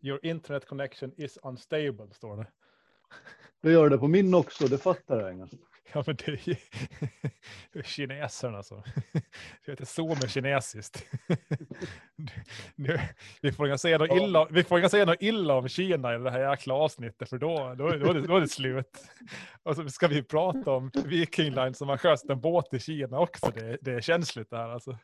Your internet connection is unstable, står det. Det gör det på min också, det fattar jag inte. Ja, men det är ju kineserna så. Det heter så med kinesiskt. Nu, vi får inte säga något illa, vi får inte säga något illa om Kina i det här jäkla avsnittet, för då, då, då, är, det, då är det slut. Och så ska vi prata om Viking Line som har skött en båt i Kina också. Det, det är känsligt det här alltså.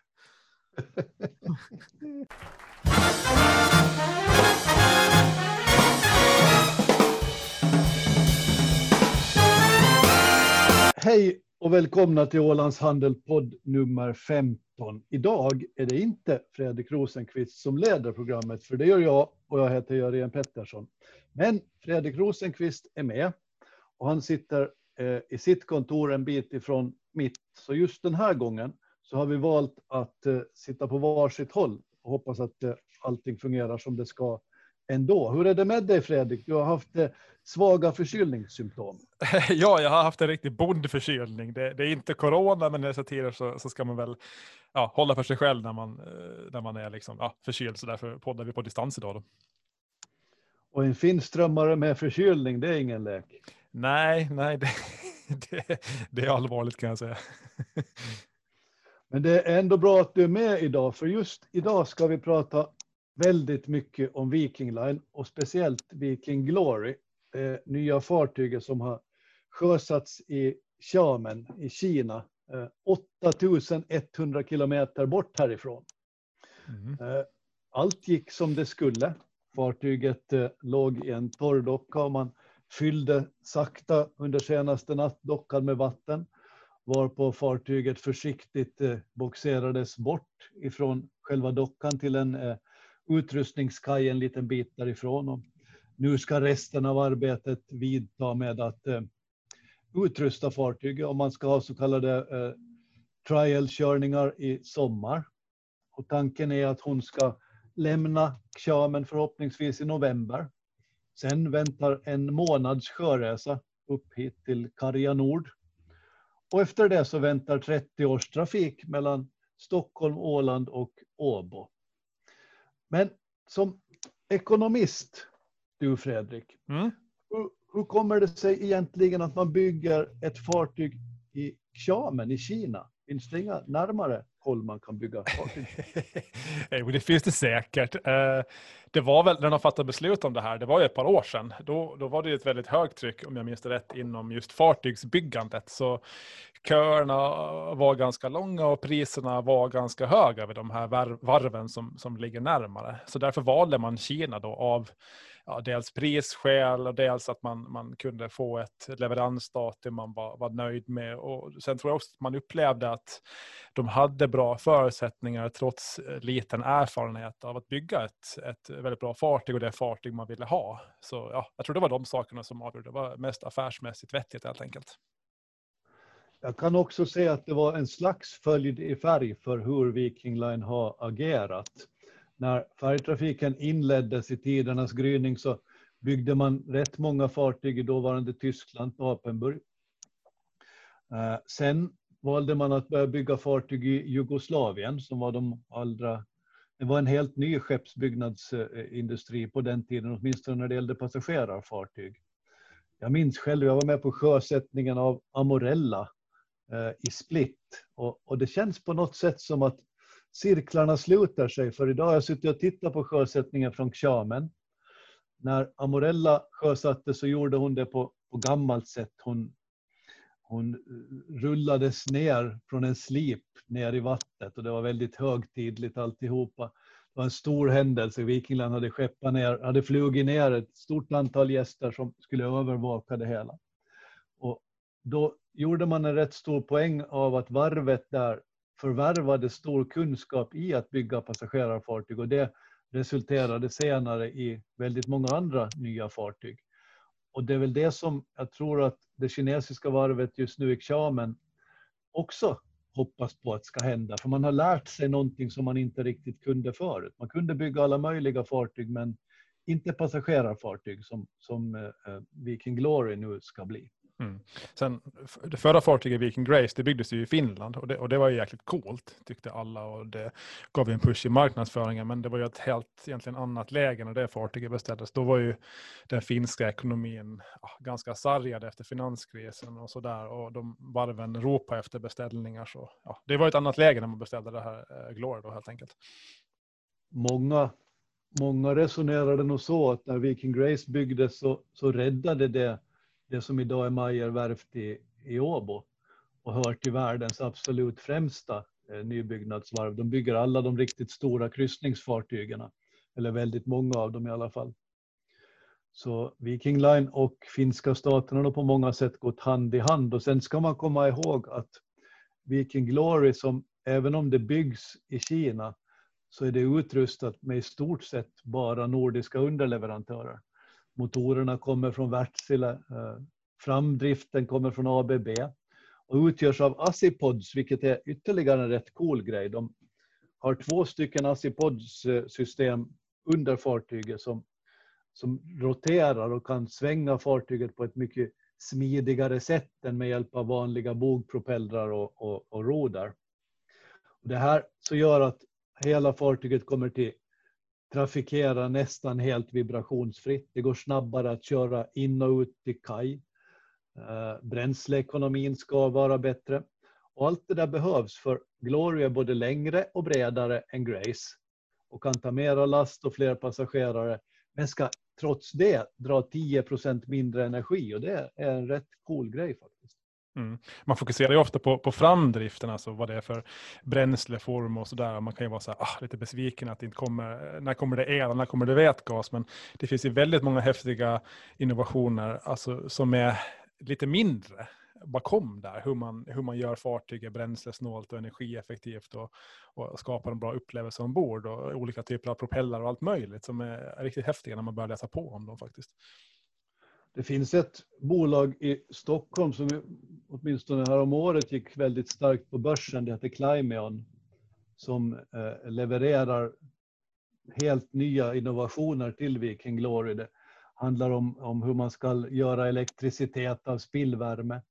Hej och välkomna till Ålands Handelpodd nummer 15. Idag är det inte Fredrik Rosenqvist som leder programmet, för det gör jag och jag heter Jörgen Pettersson. Men Fredrik Rosenqvist är med och han sitter eh, i sitt kontor en bit ifrån mitt. Så just den här gången så har vi valt att eh, sitta på varsitt håll och hoppas att eh, allting fungerar som det ska ändå. Hur är det med dig Fredrik? Du har haft eh, svaga förkylningssymptom. Ja, jag har haft en riktig bondförkylning. Det, det är inte corona, men i dessa tider så, så, ska man väl ja, hålla för sig själv när man, eh, när man är liksom, ja, förkyld. Så därför poddar vi på distans idag. Då. Och en finströmmare med förkylning, det är ingen lek. Nej, nej, det, det, det är allvarligt kan jag säga. Men det är ändå bra att du är med idag, för just idag ska vi prata väldigt mycket om Viking Line och speciellt Viking Glory, det nya fartyget som har sjösatts i Xiamen i Kina, 8100 kilometer bort härifrån. Mm. Allt gick som det skulle. Fartyget eh, låg i en torrdocka och man fyllde sakta under senaste nattdockan med vatten varpå fartyget försiktigt eh, boxerades bort ifrån själva dockan till en utrustningskaj en liten bit därifrån. Och nu ska resten av arbetet vidta med att eh, utrusta fartyget och man ska ha så kallade eh, trialkörningar i sommar. Och tanken är att hon ska lämna Xiamen förhoppningsvis i november. Sen väntar en månads sjöresa upp hit till Karja Nord. Och efter det så väntar 30 års trafik mellan Stockholm, Åland och Åbo. Men som ekonomist, du Fredrik, mm. hur, hur, kommer det sig egentligen att man bygger ett fartyg i Xiamen i Kina? Finns det inga närmare håll man kan bygga fartyg? jo, eh, det finns det säkert. Eh, det var väl när de fattade beslut om det här, det var ju ett par år sedan. Då, då var det ett väldigt högt tryck, om jag minns det rätt, inom just fartygsbyggandet. Så köerna var ganska långa och priserna var ganska höga vid de här varven som, som ligger närmare. Så därför valde man Kina då av ja, dels prisskäl och dels att man, man kunde få ett leveransdatum man var, var nöjd med. Och sen tror jag också att man upplevde att de hade bra förutsättningar trots eh, liten erfarenhet av att bygga ett, ett väldigt bra fartyg och det fartyg man ville ha. Så ja, jag tror det var de sakerna som avgjorde. Det var mest affärsmässigt vettigt helt enkelt. Jag kan också säga att det var en slags följd i färg för hur Viking Line har agerat när färjetrafiken inleddes i tidernas gryning så byggde man rätt många fartyg i dåvarande Tyskland, på Apenburg. Eh, sen valde man att börja bygga fartyg i Jugoslavien som var de allra det var en helt ny skeppsbyggnadsindustri på den tiden, åtminstone när det gällde passagerarfartyg. Jag minns själv, jag var med på sjösättningen av Amorella eh, i Split och, och, det känns på något sätt som att cirklarna sluter sig, för idag har jag suttit och tittat på sjösättningen från Xiamen. När Amorella sjösatte så gjorde hon det på, på gammalt sätt. Hon, hon eh, rullades ner från en slip ner i vattnet och det var väldigt högtidligt alltihopa. Det var en stor händelse. Vikingland hade skeppat ner, hade flugit ner ett stort antal gäster som skulle övervaka det hela. Och då gjorde man en rätt stor poäng av att varvet där förvärvade stor kunskap i att bygga passagerarfartyg och det resulterade senare i väldigt många andra nya fartyg. Och det är väl det som jag tror att det kinesiska varvet just nu i Xiamen också hoppas på att ska hända. För man har lärt sig någonting som man inte riktigt kunde förut. Man kunde bygga alla möjliga fartyg men inte passagerarfartyg som, som eh, eh Viking Glory nu ska bli. Mm. Sen, det förra fartyget Viking Grace det byggdes ju i Finland och det, och det var ju jäkligt coolt tyckte alla och det gav ju en push i marknadsföringen men det var ju ett helt egentligen annat läge när det fartyget beställdes. Då var ju den finska ekonomin ja, ganska sargad efter finanskrisen och sådär och de varven ropade efter beställningar så ja, det var ett annat läge när man beställde det här eh, Glory då helt enkelt. Många många resonerade nog så att när Viking Grace byggdes så, så räddade det det som idag är Meyerwerft i, i Åbo och hör till världens absolut främsta eh, nybyggnadsvarv. De bygger alla de riktigt stora kryssningsfartygen, eller väldigt många av dem i alla fall. Så Viking Line och finska staterna har på många sätt gått hand i hand och sen ska man komma ihåg att Viking Glory som även om det byggs i Kina så är det utrustat med i stort sett bara nordiska underleverantörer. Motorerna kommer från Wärtsilä, eh, framdriften kommer från ABB och utgörs av Assipods, vilket är ytterligare en rätt cool grej. De har två stycken Assipods-system eh, under fartyget som, som roterar och kan svänga fartyget på ett mycket smidigare sätt än med hjälp av vanliga bogpropellrar och, och, och rodar. Det här så gör att hela fartyget kommer till trafikera nästan helt vibrationsfritt. Det går snabbare att köra in och ut till kaj. Eh, bränsleekonomin ska vara bättre. Och allt det där behövs för Glory är både längre och bredare än Grace och kan ta mera last och fler passagerare men ska trots det dra 10% mindre energi och det är en rätt cool grej faktiskt. Mm. Man fokuserar ju ofta på, på framdriften, alltså vad det är för bränsleform och sådär. Man kan ju vara så här, ah, lite besviken att det inte kommer, när kommer det el, när kommer det vätgas? Men det finns ju väldigt många häftiga innovationer alltså, som är lite mindre bakom där. Hur man, hur man gör fartyget bränslesnålt och energieffektivt och, och skapar en bra upplevelse ombord. Och olika typer av propeller och allt möjligt som är riktigt häftiga när man börjar läsa på om dem faktiskt. Det finns ett bolag i Stockholm som åtminstone här om året gick väldigt starkt på börsen. Det heter Climeon som eh, levererar helt nya innovationer till Viking Glory. Det handlar om, om hur man ska göra elektricitet av spillvärme.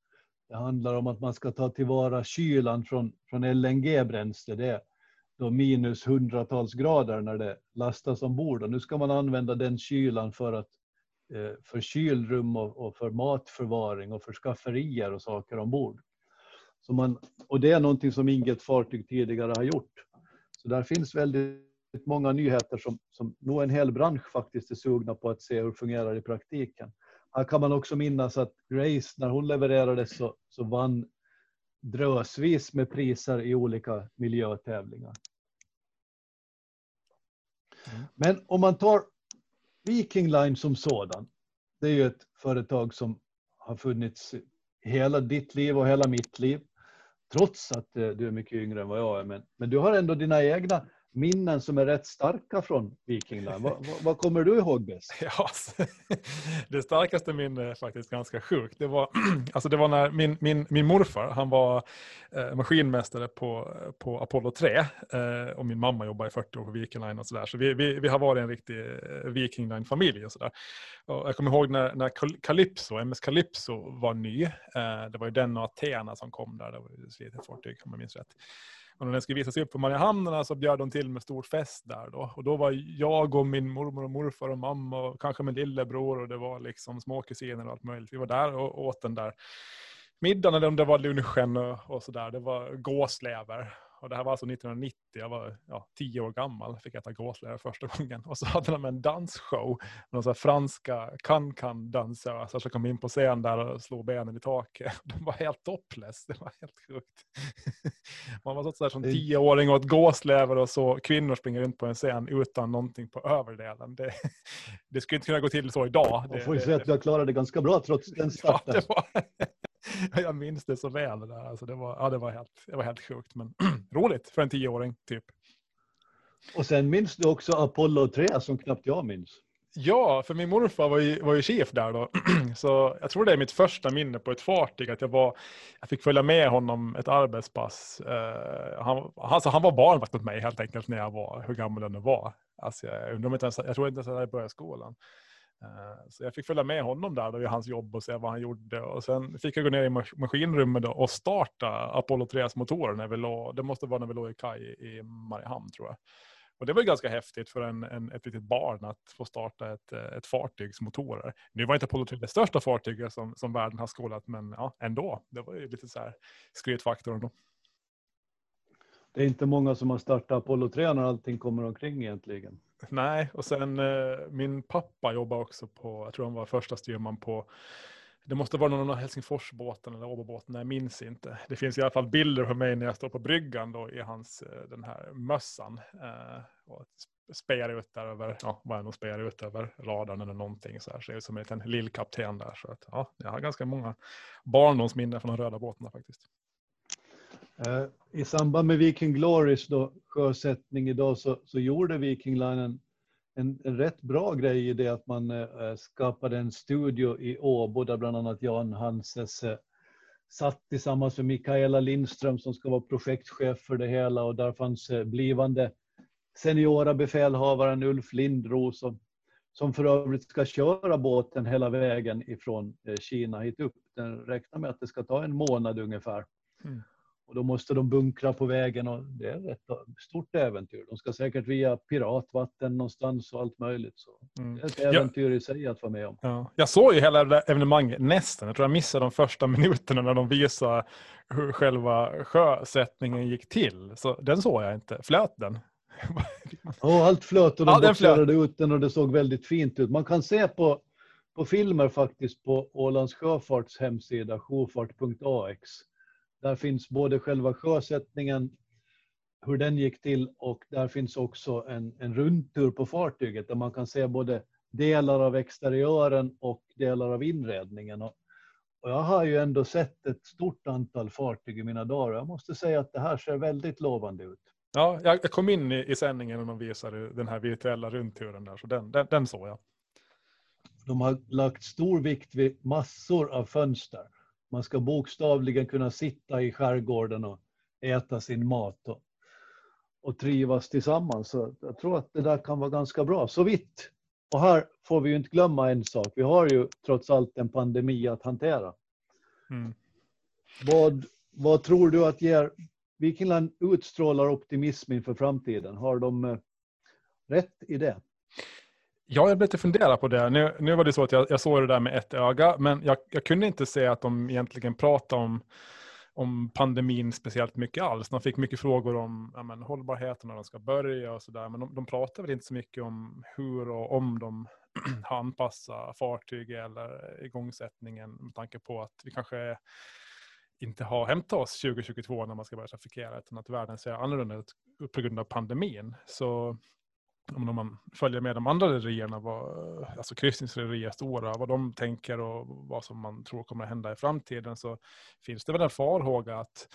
Det handlar om att man ska ta tillvara kylan från, från LNG-bränsle. Det är då minus hundratals grader när det lastas ombord. Och nu ska man använda den kylan för att för kylrum och, för matförvaring och för skafferier och saker ombord. Så man, och det är någonting som inget fartyg tidigare har gjort. Så där finns väldigt många nyheter som, som nog en hel bransch faktiskt är sugna på att se hur det fungerar i praktiken. Här kan man också minnas att Grace, när hon levererades så, så vann drösvis med priser i olika miljötävlingar. Mm. Men om man tar Viking Line som sådan, det är ju ett företag som har funnits hela ditt liv och hela mitt liv. Trots att eh, du är mycket yngre än vad jag är. Men, men du har ändå dina egna minnen som är rätt starka från Viking Line. Vad, vad, vad, kommer du ihåg bäst? Ja, alltså, det starkaste minnet är faktiskt ganska sjukt. Det var, alltså det var när min, min, min morfar, han var eh, maskinmästare på, på Apollo 3 eh, och min mamma jobbade i 40 år på Viking Line och sådär. Så vi, vi, vi har varit en riktig eh, Viking Line-familj och sådär. Jag kommer ihåg när, när Calypso, MS Calypso var ny. Det var ju den och Athena som kom där. Det var ett litet fartyg om jag minns rätt. Och när den skulle visas upp på Mariehamnarna så bjöd de till med stor fest där då. Och då var jag och min mormor och morfar och mamma och kanske min lillebror och det var liksom småkusiner och allt möjligt. Vi var där och åt den där middagen eller om det var lunchen och, och sådär. Det var gåslever och det här var alltså 1990, jag var ja, tio år gammal, fick äta gåslever första gången. Och så hade de en dansshow, några så franska kan-kan-dansöser som kom in på scen där och slog benen i taket. De var helt topless, det var helt sjukt. Man var sådär som tioåring och åt gåslever och så kvinnor springer runt på en scen utan någonting på överdelen. Det, det skulle inte kunna gå till så idag. Man får ju säga att har klarat det ganska bra trots den starten. Ja, jag minns det så väl. Det, där. Alltså det, var, ja, det, var helt, det var helt sjukt, men roligt för en tioåring typ. Och sen minns du också Apollo 3 som knappt jag minns. Ja, för min morfar var ju, var ju chef där då. Så jag tror det är mitt första minne på ett fartyg. Att jag, var, jag fick följa med honom ett arbetspass. Uh, han, alltså, han var barnvakt åt mig helt enkelt när jag var, hur gammal jag nu var. Alltså, jag, undrar om inte ens, jag tror inte ens att jag började skolan. Eh, så jag fick följa med honom där då i hans jobb och se vad han gjorde. Och sen fick jag gå ner i maskinrummet och starta Apollo 3s motorer när vi låg, det måste vara när vi låg i kaj i Mariehamn tror jag. Och det var ganska häftigt för en, en, ett litet barn att få starta ett, ett fartygs motorer. Nu var inte Apollo 3 det största fartyget som, som världen har skådat, men ja, ändå. Det var ju lite så här skrytfaktorn då. Det är inte många som har startat Apollo 3 när allting kommer omkring egentligen. Nej, och sen eh, min pappa jobbar också på, jag tror han var första styrman på, det måste vara någon av Helsingforsbåten eller Åbobåten, jag minns inte. Det finns i alla fall bilder på mig när jag står på bryggan då i hans, eh, den här mössan. Eh, och spejar ut där över, ja, vad är nog spejar ut över radarn eller någonting så här. Ser ut som en liten lillkapten där. Så att, ja, jag har ganska många barndomsminnen från de röda båtarna faktiskt. Eh, I samband med Viking Glorys då, sjösättning idag så, så gjorde Viking Line en, en, en, rätt bra grej i det att man eh, eh, skapade en studio i Åbo där bland annat Jan Hanses eh, satt tillsammans med Mikaela Lindström som ska vara projektchef för det hela och där fanns eh, blivande seniora befälhavaren Ulf Lindros som, som för övrigt ska köra båten hela vägen ifrån eh, Kina hit upp. Den räknar med att det ska ta en månad ungefär. Mm. Och då måste de bunkra på vägen och det är ett stort äventyr. De ska säkert via piratvatten någonstans och allt möjligt. Så mm. Det är ett äventyr ja. i sig att vara med om. Ja. Jag såg ju hela evenemanget nästan. Jag tror jag missade de första minuterna när de visade hur själva sjösättningen gick till. Så den såg jag inte. Flöt den? Ja, allt flöt och de ja, boxerade ut den och det såg väldigt fint ut. Man kan se på, på filmer faktiskt på Ålands Sjöfarts hemsida, sjofart.ax där finns både själva sjösättningen, hur den gick till och där finns också en, en rundtur på fartyget där man kan se både delar av exteriören och delar av inredningen. Och, och jag har ju ändå sett ett stort antal fartyg i mina dagar. Jag måste säga att det här ser väldigt lovande ut. Ja, jag kom in i, i sändningen och de visade den här virtuella rundturen där, så den, den, den såg jag. De har lagt stor vikt vid massor av fönster. Man ska bokstavligen kunna sitta i skärgården och äta sin mat och, och trivas tillsammans. Så jag tror att det där kan vara ganska bra. Så vitt. Och här får vi ju inte glömma en sak. Vi har ju trots allt en pandemi att hantera. Mm. Vad, vad tror du att ger Vikingland utstrålar optimism inför framtiden? Har de eh, rätt i det? Ja, jag blev lite funderad på det. Nu, nu var det så att jag, jag såg det där med ett öga, men jag, jag kunde inte se att de egentligen pratade om, om pandemin speciellt mycket alls. De fick mycket frågor om ja, men, hållbarheten när de ska börja och sådär, men de, de pratade väl inte så mycket om hur och om de har anpassat fartyg eller igångsättningen med tanke på att vi kanske inte har hämtat oss 2022 när man ska börja trafikera, utan att världen ser annorlunda ut på grund av pandemin. Så om man följer med de andra rederierna, alltså kryssningsrederier stora, vad de tänker och vad som man tror kommer att hända i framtiden så finns det väl en farhåga att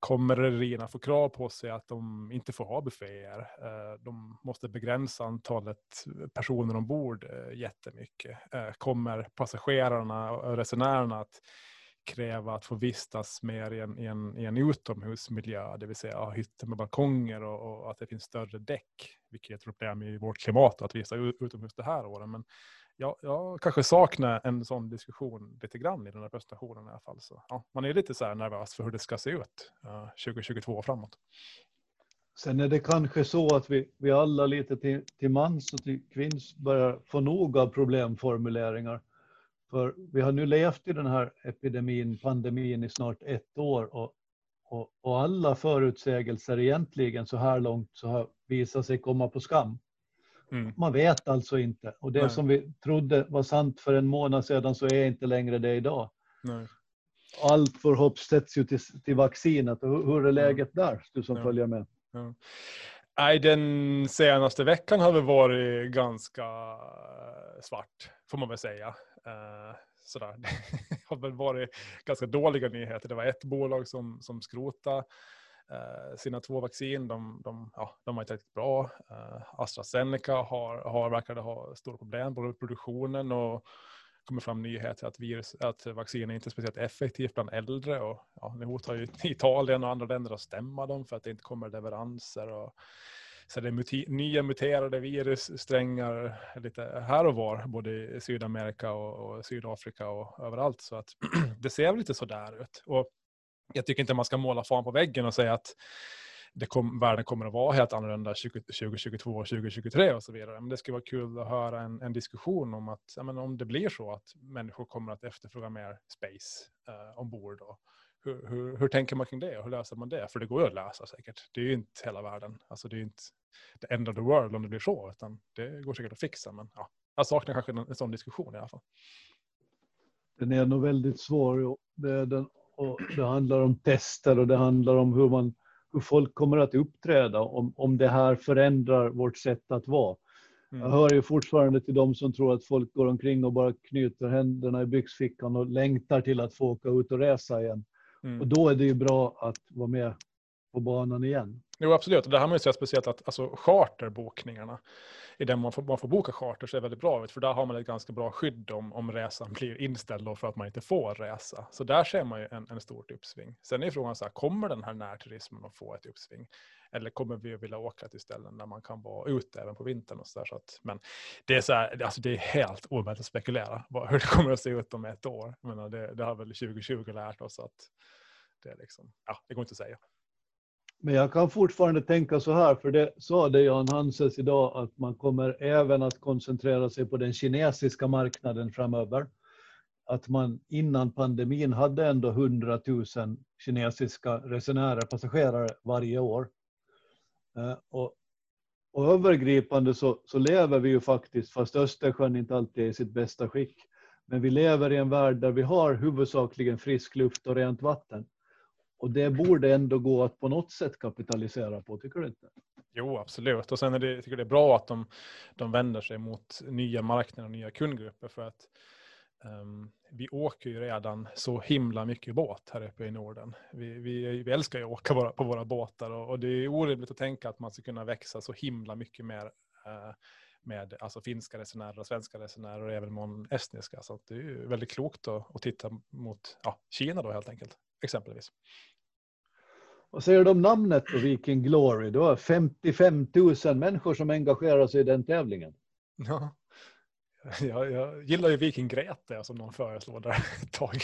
kommer rederierna få krav på sig att de inte får ha bufféer. Eh, de måste begränsa antalet personer ombord eh, jättemycket. Eh, kommer passagerarna och resenärerna att kräva att få vistas mer i en, i en, i en utomhusmiljö, det vill säga ha hytter med balkonger och, och, att det finns större däck, vilket är ett problem i vårt klimat att visa utomhus det här året. Men jag, jag kanske saknar en sån diskussion lite grann i den här presentationen i alla fall. Så, ja, man är lite så här nervös för hur det ska se ut eh, uh, 2022 och framåt. Sen är det kanske så att vi, vi alla lite till, till mans och till kvinns börjar få nog av problemformuleringar. För vi har nu levt i den här epidemin, pandemin i snart ett år och, och, och alla förutsägelser egentligen så här långt så har visat sig komma på skam. Mm. Man vet alltså inte. Och det Nej. som vi trodde var sant för en månad sedan så är inte längre det idag. Nej. Allt för hopp sätts ju till, till vaccinet. Och hur är läget ja. där, du som ja. följer med? Ja. Nej, den senaste veckan har väl varit ganska svart, får man väl säga. Uh, sådär. Det har väl varit ganska dåliga nyheter. Det var ett bolag som, som skrotade uh, sina två vaccin. De, de, ja, de var inte riktigt bra. Uh, AstraZeneca har, har, verkade ha stora problem både med produktionen och kommer fram nyheter att, virus, att vaccin är inte speciellt effektivt bland äldre. Och, ja, nu hotar ju Italien och andra länder att stämma dem för att det inte kommer leveranser. Och, så det är muti, nya muterade virussträngar lite här och var, både i Sydamerika och, och Sydafrika och överallt. Så att det ser lite sådär ut. Och jag tycker inte man ska måla fan på väggen och säga att det kom, världen kommer att vara helt annorlunda 20, 2022 och 2023 och så vidare. Men det skulle vara kul att höra en, en diskussion om att ja, men om det blir så att människor kommer att efterfråga mer space eh, ombord. Och hur, hur, hur, tänker man kring det och hur löser man det? För det går ju att lösa säkert. Det är ju inte hela världen. Alltså det är ju inte the end of the world om det blir så, utan det går säkert att fixa. Men ja, jag saknar kanske en, en sån diskussion i alla fall. Den är nog väldigt svår. Det, den, det handlar om tester och det handlar om hur man hur folk kommer att uppträda om, om det här förändrar vårt sätt att vara. Mm. Jag hör ju fortfarande till de som tror att folk går omkring och bara knyter händerna i byxfickan och längtar till att få åka ut och resa igen. Mm. Och då är det ju bra att vara med på banan igen. Jo, absolut. Och det här man ju sett speciellt att alltså, charterbokningarna, i den man får, man får boka charter, ser väldigt bra ut. För där har man ett ganska bra skydd om, om resan blir inställd för att man inte får resa. Så där ser man ju en, en stort uppsving. Sen är frågan så här, kommer den här närturismen att få ett uppsving? Eller kommer vi att vilja åka till ställen där man kan vara ute även på vintern? Och så där, så att, men det är, så här, alltså det är helt omöjligt att spekulera hur det kommer att se ut om ett år. Menar, det, det har väl 2020 lärt oss att det, är liksom, ja, det går inte att säga. Men jag kan fortfarande tänka så här, för det sa det Jan Hanses idag, att man kommer även att koncentrera sig på den kinesiska marknaden framöver. Att man innan pandemin hade ändå 100 000 kinesiska resenärer, passagerare varje år. Eh, och, och övergripande så, så lever vi ju faktiskt, fast Östersjön inte alltid är i sitt bästa skick, men vi lever i en värld där vi har huvudsakligen frisk luft och rent vatten. Och det borde ändå gå att på något sätt kapitalisera på, tycker du inte? Jo, absolut. Och sen är det, jag tycker det är bra att de, de vänder sig mot nya marknader och nya kundgrupper. För att um, vi åker ju redan så himla mycket båt här uppe i Norden. Vi, vi, vi älskar ju att åka på våra båtar och, och, det är orimligt att tänka att man ska kunna växa så himla mycket mer uh, med alltså finska resenärer och svenska resenärer och även mån estniska. Så det är ju väldigt klokt att, att titta mot ja, Kina då helt enkelt, exempelvis. Vad säger du om namnet på Viking Glory? Det var 55 000 människor som engagerade sig i den tävlingen. Ja, jag, jag gillar ju Viking Greta som någon föreslår där ett tag.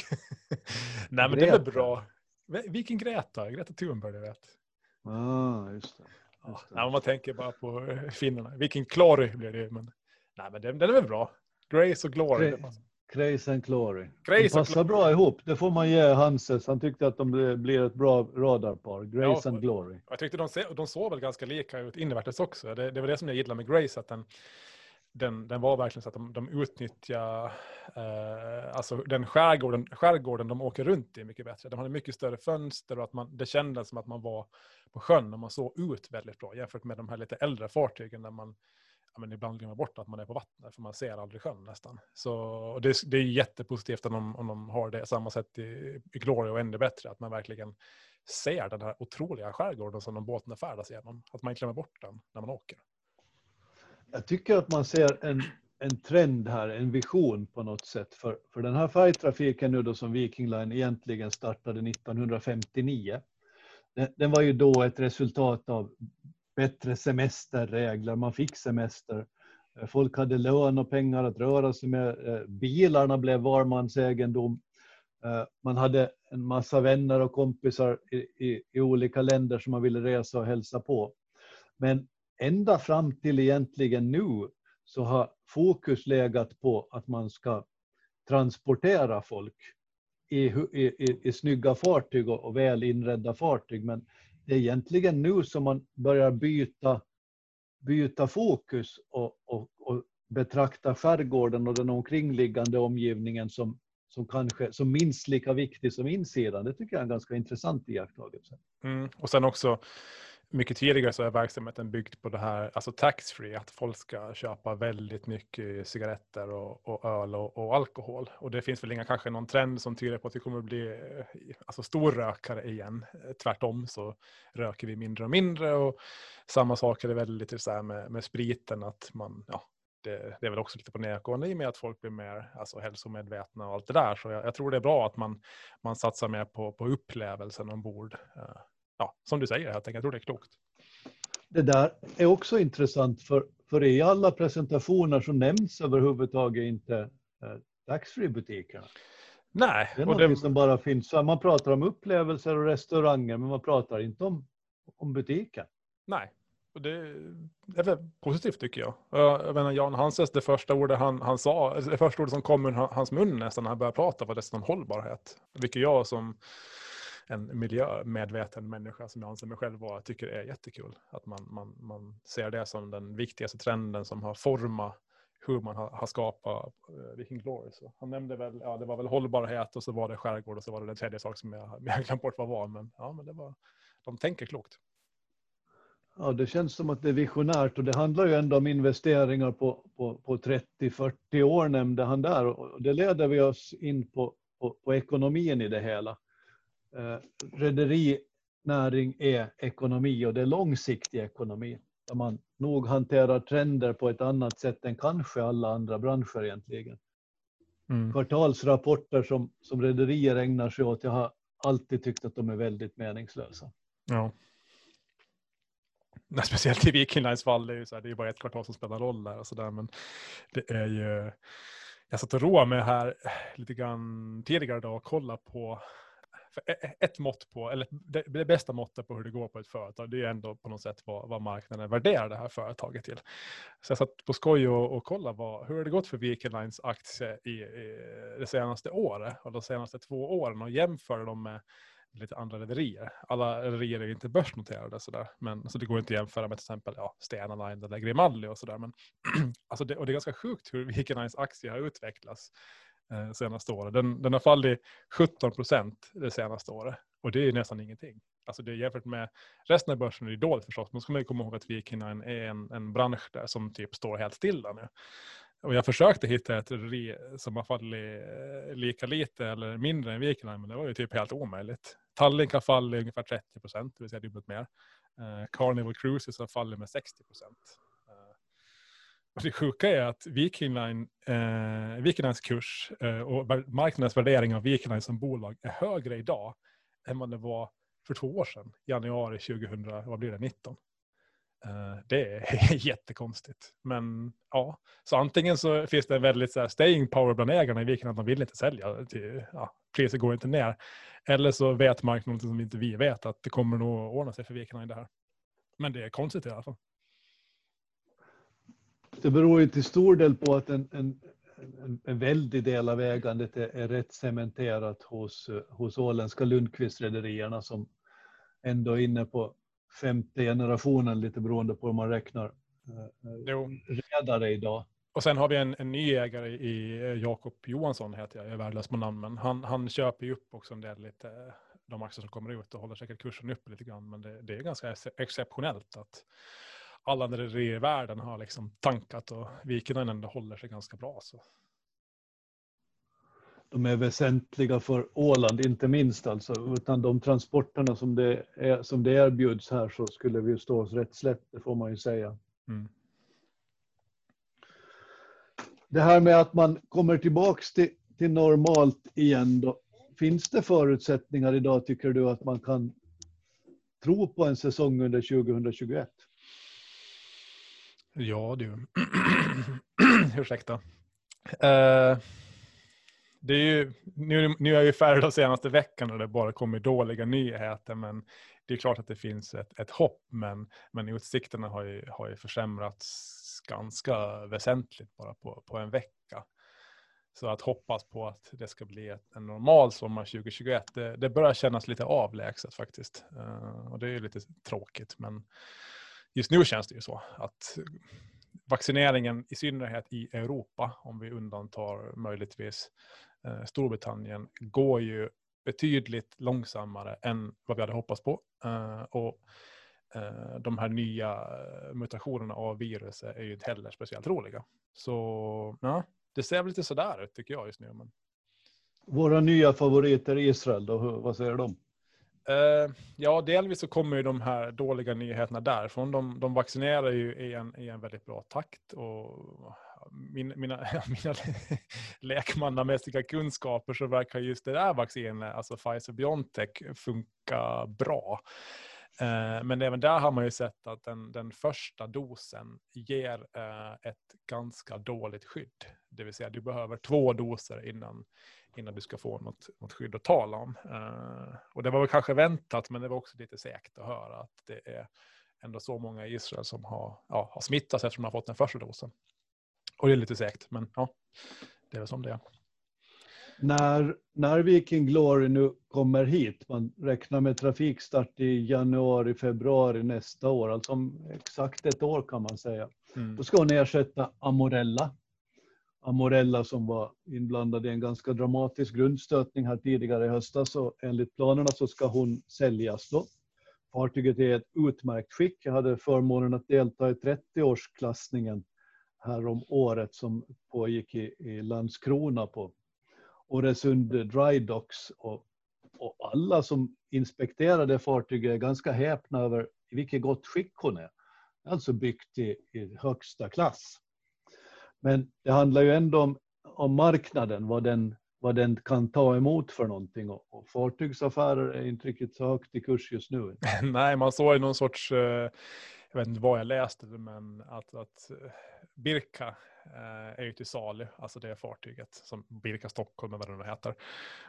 Nej, men Greta. det är väl bra. Viking Greta, Greta Thunberg, du vet. Ah, just det. Just det. Ja, man tänker bara på finnarna. Viking Glory blir det men, nej, men den, den är väl bra. Grace och Glory. Gra Grace and Glory. Grace de passar bra ihop. Det får man ge Hanses. Han tyckte att de blir ett bra radarpar. Grace ja, and Glory. Jag tyckte de, de såg väl ganska lika ut invärtes också. Det, det var det som jag gillade med Grace. Att den, den, den var verkligen så att de, de utnyttjar eh, alltså den skärgården, skärgården de åker runt i mycket bättre. De hade mycket större fönster och att man, det kändes som att man var på sjön och man såg ut väldigt bra jämfört med de här lite äldre fartygen där man ja, men ibland glömmer bort att man är på vattnet för man ser aldrig sjön nästan. Så det, det är jättepositivt om de, om de har det samma sätt i, i Glory och ännu bättre, att man verkligen ser den här otroliga skärgården som de båtarna färdas igenom. Att man glömmer bort den när man åker. Jag tycker att man ser en, en trend här, en vision på något sätt. För, för den här färgtrafiken nu då som Viking Line egentligen startade 1959. Den, den var ju då ett resultat av bättre semesterregler, man fick semester. Folk hade lön och pengar att röra sig med. Eh, bilarna blev var mans egendom. Eh, man hade en massa vänner och kompisar i, i, i, olika länder som man ville resa och hälsa på. Men ända fram till egentligen nu så har fokus legat på att man ska transportera folk i, i, i, i snygga fartyg och, och väl inredda fartyg. Men det är egentligen nu som man börjar byta, byta fokus och, och, och betrakta skärgården och den omkringliggande omgivningen som, som kanske som minst lika viktig som insidan. Det tycker jag är en ganska intressant iakttagelse. Mm. Och sen också mycket tidigare så är verksamheten byggd på det här, alltså taxfree, att folk ska köpa väldigt mycket cigaretter och, och öl och, och, alkohol. Och det finns väl inga, kanske någon trend som tyder på att vi kommer att bli eh, alltså storrökare igen. Eh, tvärtom så röker vi mindre och mindre och samma sak är det väl lite så här med, med spriten, att man, ja, det, det, är väl också lite på nedgående i och med att folk blir mer alltså, hälsomedvetna och allt det där. Så jag, jag tror det är bra att man, man satsar mer på, på upplevelsen ombord. Eh, Ja, som du säger helt enkelt. Jag tror det är klokt. Det där är också intressant för, för i alla presentationer så nämns överhuvudtaget inte eh, taxfree-butikerna. Nej. Det är och något det, som bara finns. Man pratar om upplevelser och restauranger men man pratar inte om, om butiken. nej. Och det är väl positivt tycker jag. Jag jag menar, Jan Hanses, det första ordet han, han sa, det första ordet som kom ur han- hans mun nästan när han började prata var dessutom hållbarhet. Vilket jag som en miljömedveten människa som jag anser mig själv vara tycker är jättekul. Att man, man, man ser det som den viktigaste trenden som har format hur man har, har skapat uh, Viking Glory. Så han nämnde väl, ja det var väl hållbarhet och så var det skärgård och så var det den tredje sak som jag, jag har glömt bort vad var. Men ja, men det var, de tänker klokt. Ja, det känns som att det är visionärt och det handlar ju ändå om investeringar på, på, på 30-40 år nämnde han där och det leder vi oss in på, på, på ekonomin i det hela. Eh, rederinäring är ekonomi och det är långsiktig ekonomi där man nog hanterar trender på ett annat sätt än kanske alla andra branscher egentligen. Mm. Kvartalsrapporter som, som rederier ägnar sig åt, jag har alltid tyckt att de är väldigt meningslösa. Ja. Nej, speciellt i Viking Lines fall, det är ju, så här, det är bara ett kvartal som spelar roll där och så där, men det är ju... Jag satt och roade mig här lite grann tidigare idag och kolla på ett mått på, eller det, bästa måttet på hur det går på ett företag, det är ju ändå på något sätt vad, vad marknaden värderar det här företaget till. Så jag satt på skoj och, och kollade vad, hur har det gått för Viking Lines aktie i, i det senaste året och de senaste två åren och jämförde dem med lite andra rederier. Alla rederier är inte börsnoterade sådär, men så det går inte att jämföra med till exempel ja, Stena Line eller Grimaldi och sådär. Men alltså det, och det är ganska sjukt hur Viking Lines aktie har utvecklats eh, senaste året. Den, den har fallit 17 procent det senaste året och det är nästan ingenting. Alltså det är jämfört med resten av börsen är det dåligt förstås, men ska man ju komma ihåg att Viking är en, en bransch där som typ står helt stilla nu. Och jag försökte hitta ett rederi som har fallit eh, lika lite eller mindre än Viking men det var ju typ helt omöjligt. Tallink har fallit ungefär 30 procent, det vill säga dubbelt mer. Eh, Carnival Cruises har fallit med 60 procent. Och det sjuka är att Viking Line, eh, Viking Lines kurs eh, och marknadens värdering av Viking Line som bolag är högre idag än vad det var för två år sedan, januari 2019. det, 19. Eh, det är jättekonstigt. Men ja, så antingen så finns det en väldigt så här, staying power bland ägarna i Viking att de vill inte sälja. Till, ja, priset går inte ner. Eller så vet marknaden något som inte vi vet att det kommer nog ordna sig för Viking i det här. Men det är konstigt i alla fall. Det beror ju till stor del på att en, en, en, en väldig del av ägandet är, är rätt cementerat hos, eh, hos åländska Lundqvist-rederierna som ändå är inne på femte generationen, lite beroende på hur man räknar eh, Jo. redare idag. Och sen har vi en, en ny ägare i eh, Jakob Johansson, heter jag, jag är värdelös på namn, men han, han köper ju upp också en del lite, de aktier som kommer ut och håller säkert kursen uppe lite grann. Men det, det är ganska ex- exceptionellt att alla rederier i världen har liksom tankat och Viking ändå håller sig ganska bra. Så. De är väsentliga för Åland, inte minst alltså. Utan de transporterna som det, är, som det erbjuds här så skulle vi stå oss rätt slätt, det får man ju säga. Mm. Det här med att man kommer tillbaks till, till normalt igen då. Finns det förutsättningar idag tycker du att man kan tro på en säsong under 2021? Ja du. Ursäkta. Uh, det är ju, nu, nu är jag ju färdig de senaste veckan och det bara kommer dåliga nyheter. Men det är klart att det finns ett, ett hopp. Men, men utsikterna har ju, har ju försämrats ganska väsentligt bara på, på en vecka. Så att hoppas på att det ska bli ett, en normal sommar 2021, det, det börjar kännas lite avlägset faktiskt. Uh, och det är ju lite tråkigt. Men just nu känns det ju så att vaccineringen i synnerhet i Europa, om vi undantar möjligtvis eh, Storbritannien, går ju betydligt långsammare än vad vi hade hoppats på. Eh, och eh, de här nya mutationerna av viruset är ju inte heller speciellt roliga. Så ja, det ser väl lite sådär ut tycker jag just nu. Men... Våra nya favoriter i Israel, då, vad säger de? Eh, ja, delvis så kommer ju de här dåliga nyheterna därifrån. De, de vaccinerar ju i en, i en väldigt bra takt. Och min, mina mina lekmannamässiga kunskaper så verkar just det där vaccinet, alltså Pfizer-Biontech, funka bra. Eh, men även där har man ju sett att den, den första dosen ger eh, ett ganska dåligt skydd. Det vill säga du behöver två doser innan, innan du ska få något, något skydd att tala om. Eh, och det var väl kanske väntat, men det var också lite säkert att höra att det är ändå så många i Israel som har, ja, har smittats eftersom de har fått den första dosen. Och det är lite säkert, men ja, det är väl som det är. När, när Viking Glory nu kommer hit, man räknar med trafikstart i januari, februari nästa år, alltså om exakt ett år kan man säga. Mm. Då ska hon ersätta Amorella. Amorella som var inblandad i en ganska dramatisk grundstötning här tidigare i höstas och enligt planerna så ska hon säljas då. Fartyget är i ett utmärkt skick. Jag hade förmånen att delta i 30-årsklassningen här om året som pågick i, i Landskrona på Åresund Dry Docks. Och, och alla som inspekterade fartyget är ganska häpna över i vilket gott skick hon är. Alltså byggt i, i högsta klass. Men det handlar ju ändå om, om marknaden, vad den, vad den kan ta emot för någonting. Och, och fartygsaffärer är inte riktigt så högt i kurs just nu. Nej, man såg ju någon sorts, eh, jag vet inte vad jag läste, men att, att eh, Birka eh, är ju till salu, alltså det fartyget som Birka Stockholm eller vad det heter.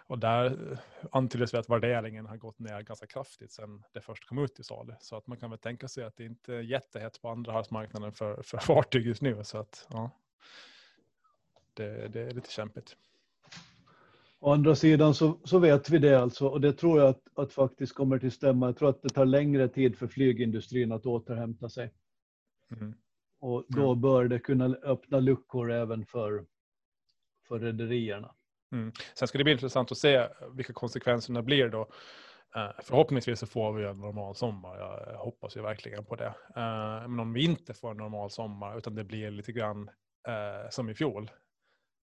Och där eh, antyddes vi att värderingen har gått ner ganska kraftigt sedan det först kom ut till salu. Så att man kan väl tänka sig att det inte är jättehett på andrahandsmarknaden för, för fartyg just nu. Så att, ja, det, det är lite kämpigt. Å andra sidan så, så vet vi det alltså och det tror jag att, att faktiskt kommer till stämma. Jag tror att det tar längre tid för flygindustrin att återhämta sig. Mm. Och då bör det kunna öppna luckor även för, för rederierna. Mm. Sen ska det bli intressant att se vilka konsekvenserna blir då. Uh, förhoppningsvis så får vi en normal sommar. Jag hoppas ju verkligen på det. Uh, men om vi inte får en normal sommar utan det blir lite grann eh, som i fjol.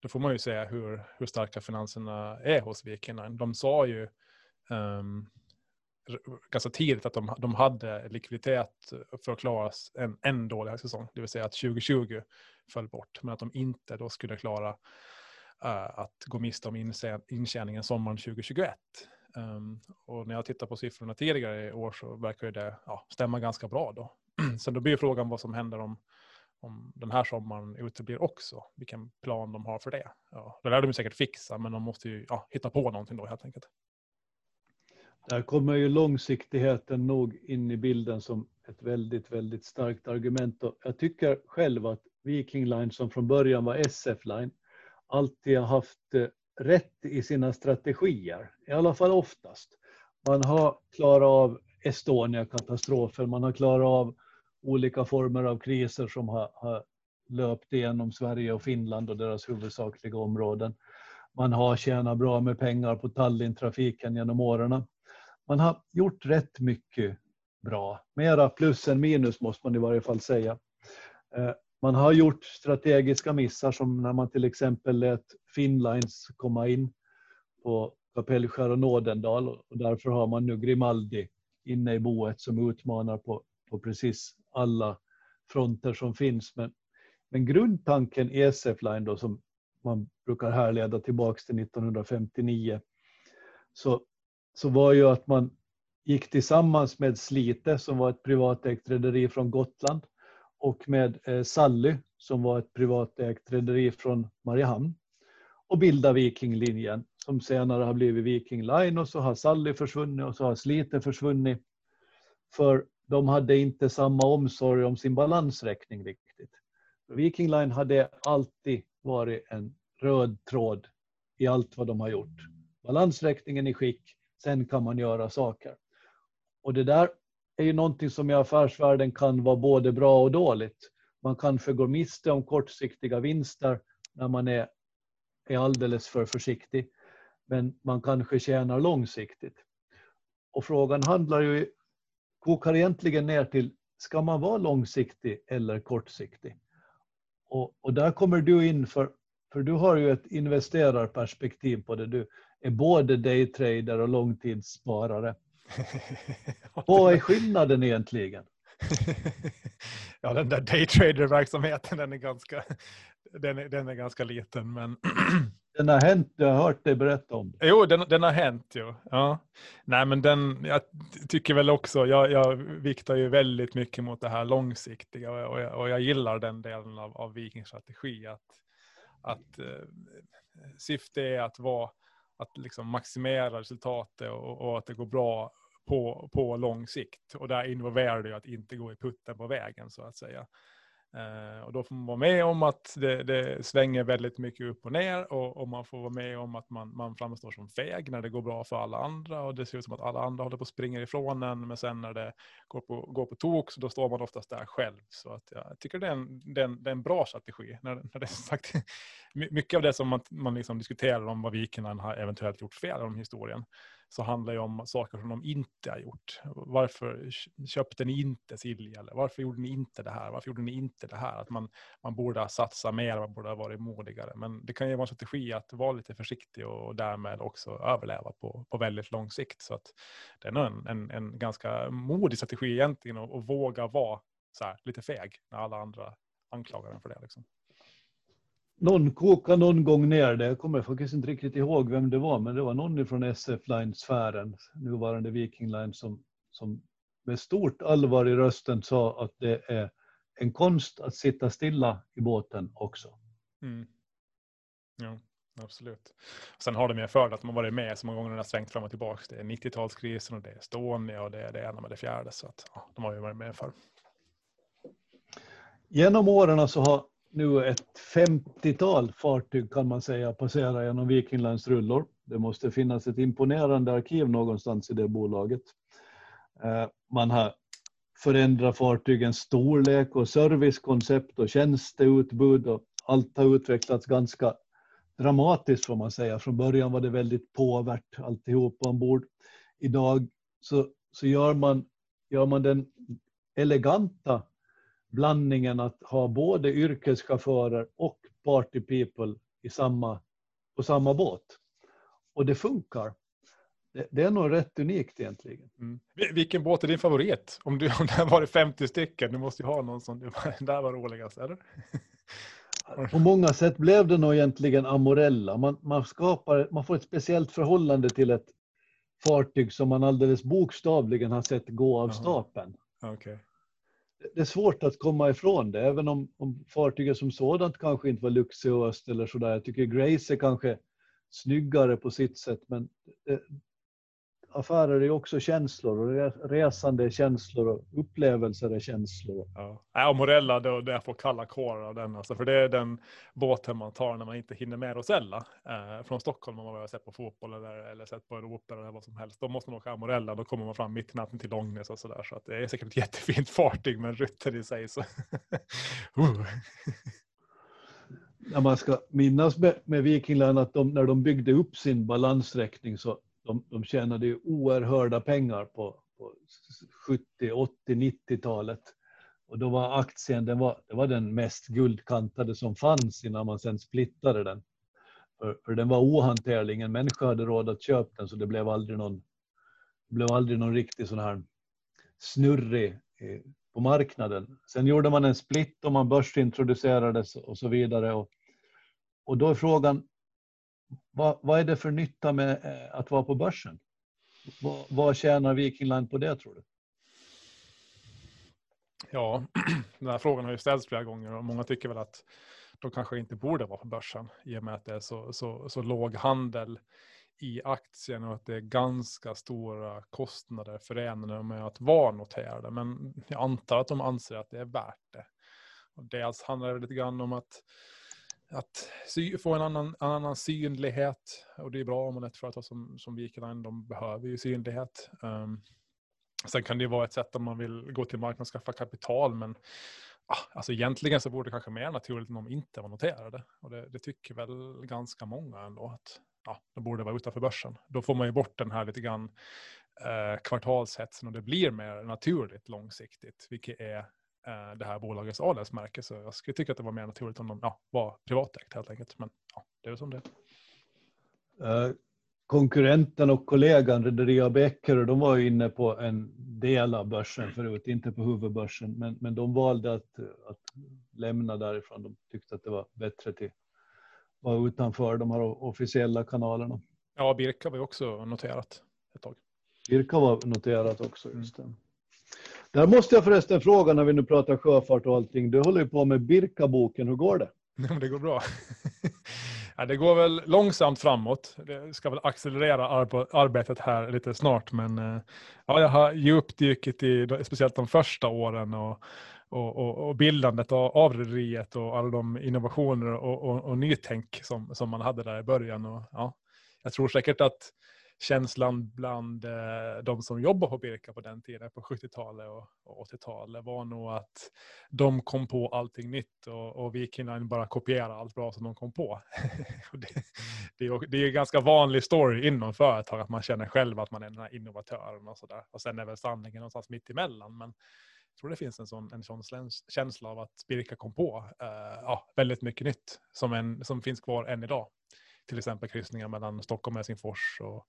Då får man ju se hur, hur starka finanserna är hos Viking De sa ju um, ganska tidigt att de, de hade likviditet för att klara en, en dålig säsong. Det vill säga att 2020 föll bort, men att de inte då skulle klara uh, att gå miste om intjäningen sommaren 2021. Um, ehm, och när jag tittar på siffrorna tidigare i år så verkar det ja, stämma ganska bra då. så då blir frågan vad som händer om, om den här sommaren uteblir också. Vilken plan de har för det. Ja, det lär de säkert fixa, men de måste ju ja, hitta på någonting då helt enkelt. Där kommer ju långsiktigheten nog in i bilden som ett väldigt, väldigt starkt argument. Och jag tycker själv att Viking Line, som från början var SF Line, alltid har haft eh, rätt i sina strategier, i alla fall oftast. Man har klarat av Estonia-katastrofen, man har klarat av olika former av kriser som har, har löpt igenom Sverige och Finland och deras huvudsakliga områden. Man har tjänat bra med pengar på Tallinn-trafiken genom åren man har gjort rätt mycket bra. Mera plus än minus måste man i varje fall säga. Eh, man har gjort strategiska missar som när man till exempel lät Finnlines komma in på Kapellskär och Nådendal och därför har man nu Grimaldi inne i boet som utmanar på, på precis alla fronter som finns. Men, men grundtanken i SF Line då som man brukar härleda tillbaks till 1959 så så var ju att man gick tillsammans med Slite som var ett privatägt rederi från Gotland och med eh, Sally som var ett privatägt rederi från Mariehamn och bildade Vikinglinjen som senare har blivit Viking Line och så har Sally försvunnit och så har Slite försvunnit. För de hade inte samma omsorg om sin balansräkning riktigt. Viking Line hade alltid varit en röd tråd i allt vad de har gjort. Balansräkningen i skick, Sen kan man göra saker. Och det där är ju någonting som i affärsvärlden kan vara både bra och dåligt. Man kanske går miste om kortsiktiga vinster när man är, är alldeles för försiktig. Men man kanske tjänar långsiktigt. Och frågan handlar ju, kokar egentligen ner till, ska man vara långsiktig eller kortsiktig? Och, och där kommer du in för, för du har ju ett investerarperspektiv på det. Du, är både daytrader och långtidssparare. Vad är skillnaden egentligen? ja, den där daytrader-verksamheten den är, ganska, den är, den är ganska liten. Men Den har hänt, jag har hört dig berätta om det. Jo, den, den har hänt ju. Ja. Nej, men den, jag tycker väl också, jag, jag viktar ju väldigt mycket mot det här långsiktiga och jag, och jag gillar den delen av, av vikingstrategi. Att, att eh, syftet är att vara, att liksom maximera resultatet och, och, att det går bra på, på lång sikt. Och där involverar det ju att inte gå i putten på vägen så att säga. Eh, och då får man vara med om att det, det, svänger väldigt mycket upp och ner och, och, man får vara med om att man, man framstår som feg när det går bra för alla andra och det ser ut som att alla andra håller på att springa ifrån en men sen när det går på, går på tok så då står man oftast där själv. Så att jag tycker det är en, det är en, det är en bra strategi. När, när det är sagt, mycket av det som man, man liksom diskuterar om vad vikingarna har eventuellt gjort fel om historien så handlar det om saker som de inte har gjort. Varför köpte ni inte Silja? Eller varför gjorde ni inte det här? Varför gjorde ni inte det här? Att man, man borde ha satsat mer, man borde ha varit modigare. Men det kan ju vara en strategi att vara lite försiktig och därmed också överleva på, på väldigt lång sikt. Så att det är nog en, en, en ganska modig strategi egentligen att, att våga vara så här, lite feg när alla andra anklagar en för det. Liksom någon kokade någon gång ner det. Jag kommer faktiskt inte riktigt ihåg vem det var, men det var någon från SF Line-sfären, nuvarande Viking Line, som, som med stort allvar i rösten sa att det är en konst att sitta stilla i båten också. Mm. Ja, absolut. Sen har de ju för att man varit med så många gånger den har svängt fram och tillbaka. Det är 90-talskrisen och det är Estonia och det är det ena med det fjärde. Så att, ja, de har ju varit med för. Genom åren så har nu ett 50-tal fartyg kan man säga passerar genom Vikinglands rullor. Det måste finnas ett imponerande arkiv någonstans i det bolaget. Eh, man har förändrat fartygens storlek och servicekoncept och tjänsteutbud och allt har utvecklats ganska dramatiskt får man säga. Från början var det väldigt påvärt alltihop ombord. Idag så, så gör, man, gör man den eleganta blandningen att ha både yrkeschaufförer och party people i samma, på samma båt. Och det funkar. Det, det är nog rätt unikt egentligen. Mm. Vilken båt är din favorit? Om, du, om det har varit 50 stycken, du måste ju ha någon som där var roligast, eller? På många sätt blev det nog egentligen Amorella. Man, man, skapar, man får ett speciellt förhållande till ett fartyg som man alldeles bokstavligen har sett gå av stapeln. Okay det är svårt att komma ifrån det, även om, om fartyget som sådant kanske inte var luxuöst eller sådär. Jag tycker Grace är kanske snyggare på sitt sätt, men det, affärer är också känslor och resande är känslor och upplevelser är känslor. Ja, och Morella, då, det jag får kalla kårar av den. Alltså, för det är den båten man tar när man inte hinner med Rosella. Eh, från Stockholm om man har sett på fotboll eller, eller sett på en opera eller vad som helst. Då måste man åka Morella, då kommer man fram mitt i natten till Långnäs och sådär. Så att det är säkert ett jättefint fartyg med rutter i sig. Så. uh. När man ska minnas med, med Viking Line att de, när de byggde upp sin balansräkning så de, de tjänade ju oerhörda pengar på, på 70, 80, 90-talet. Och då var aktien den var, det var den mest guldkantade som fanns innan man sen splittade den. För, för den var ohanterlig, ingen människa hade råd att köpa den så det blev aldrig någon, det blev aldrig någon riktig sån här snurrig eh, på marknaden. Sen gjorde man en split och man börsintroducerades och så vidare. Och, och då är frågan, vad, vad är det för nytta med eh, att vara på börsen? Vad, vad tjänar Viking Line på det tror du? Ja, den här frågan har ju ställts flera gånger och många tycker väl att de kanske inte borde vara på börsen i och med att det är så, så, så låg handel i aktien och att det är ganska stora kostnader förenade med att vara noterade. Men jag antar att de anser att det är värt det. Och dels handlar det lite grann om att att sy, få en annan, annan synlighet. Och det är bra om man är ett företag som, som Viking de behöver ju synlighet. Um, sen kan det vara ett sätt om man vill gå till marknaden och skaffa kapital, men ah, alltså egentligen så vore det kanske mer naturligt om de inte var noterade. Och det, det tycker väl ganska många ändå att ja, de borde vara utanför börsen. Då får man ju bort den här lite grann eh, kvartalshetsen och det blir mer naturligt långsiktigt, vilket är Eh, det här bolagets adelsmärke. Så jag skulle tycka att det var mer naturligt om de ja, var privatägt helt enkelt. Men ja, det är som det uh, Konkurrenten och kollegan Rederi AB Eckerö, de var inne på en del av börsen förut, inte på huvudbörsen, men, men de valde att, att lämna därifrån. De tyckte att det var bättre till var utanför de här officiella kanalerna. Ja, Birka var ju också noterat ett tag. Birka var noterat också, just det. Där måste jag förresten fråga när vi nu pratar sjöfart och allting. Du håller ju på med Birka-boken, hur går det? Ja, det går bra. ja, det går väl långsamt framåt. Det ska väl accelerera arbetet här lite snart, men eh, ja, jag har djupdykt i speciellt de första åren och, och, och, och bildandet av, av rederiet och alla de innovationer och, och, och nytänk som, som man hade där i början. Och, ja, jag tror säkert att känslan bland eh, de som jobbar på Birka på den tiden, på 70-talet och, och 80-talet, var nog att de kom på allting nytt och, och vi kunde bara kopiera allt bra som de kom på. det, det, är, det är en ganska vanlig story inom företag, att man känner själv att man är den här innovatören och sådär. Och sen är väl sanningen någonstans mitt emellan. Men jag tror det finns en sån, en sån känsla av att Birka kom på eh, ja, väldigt mycket nytt som, en, som finns kvar än idag till exempel kryssningar mellan Stockholm och Helsingfors och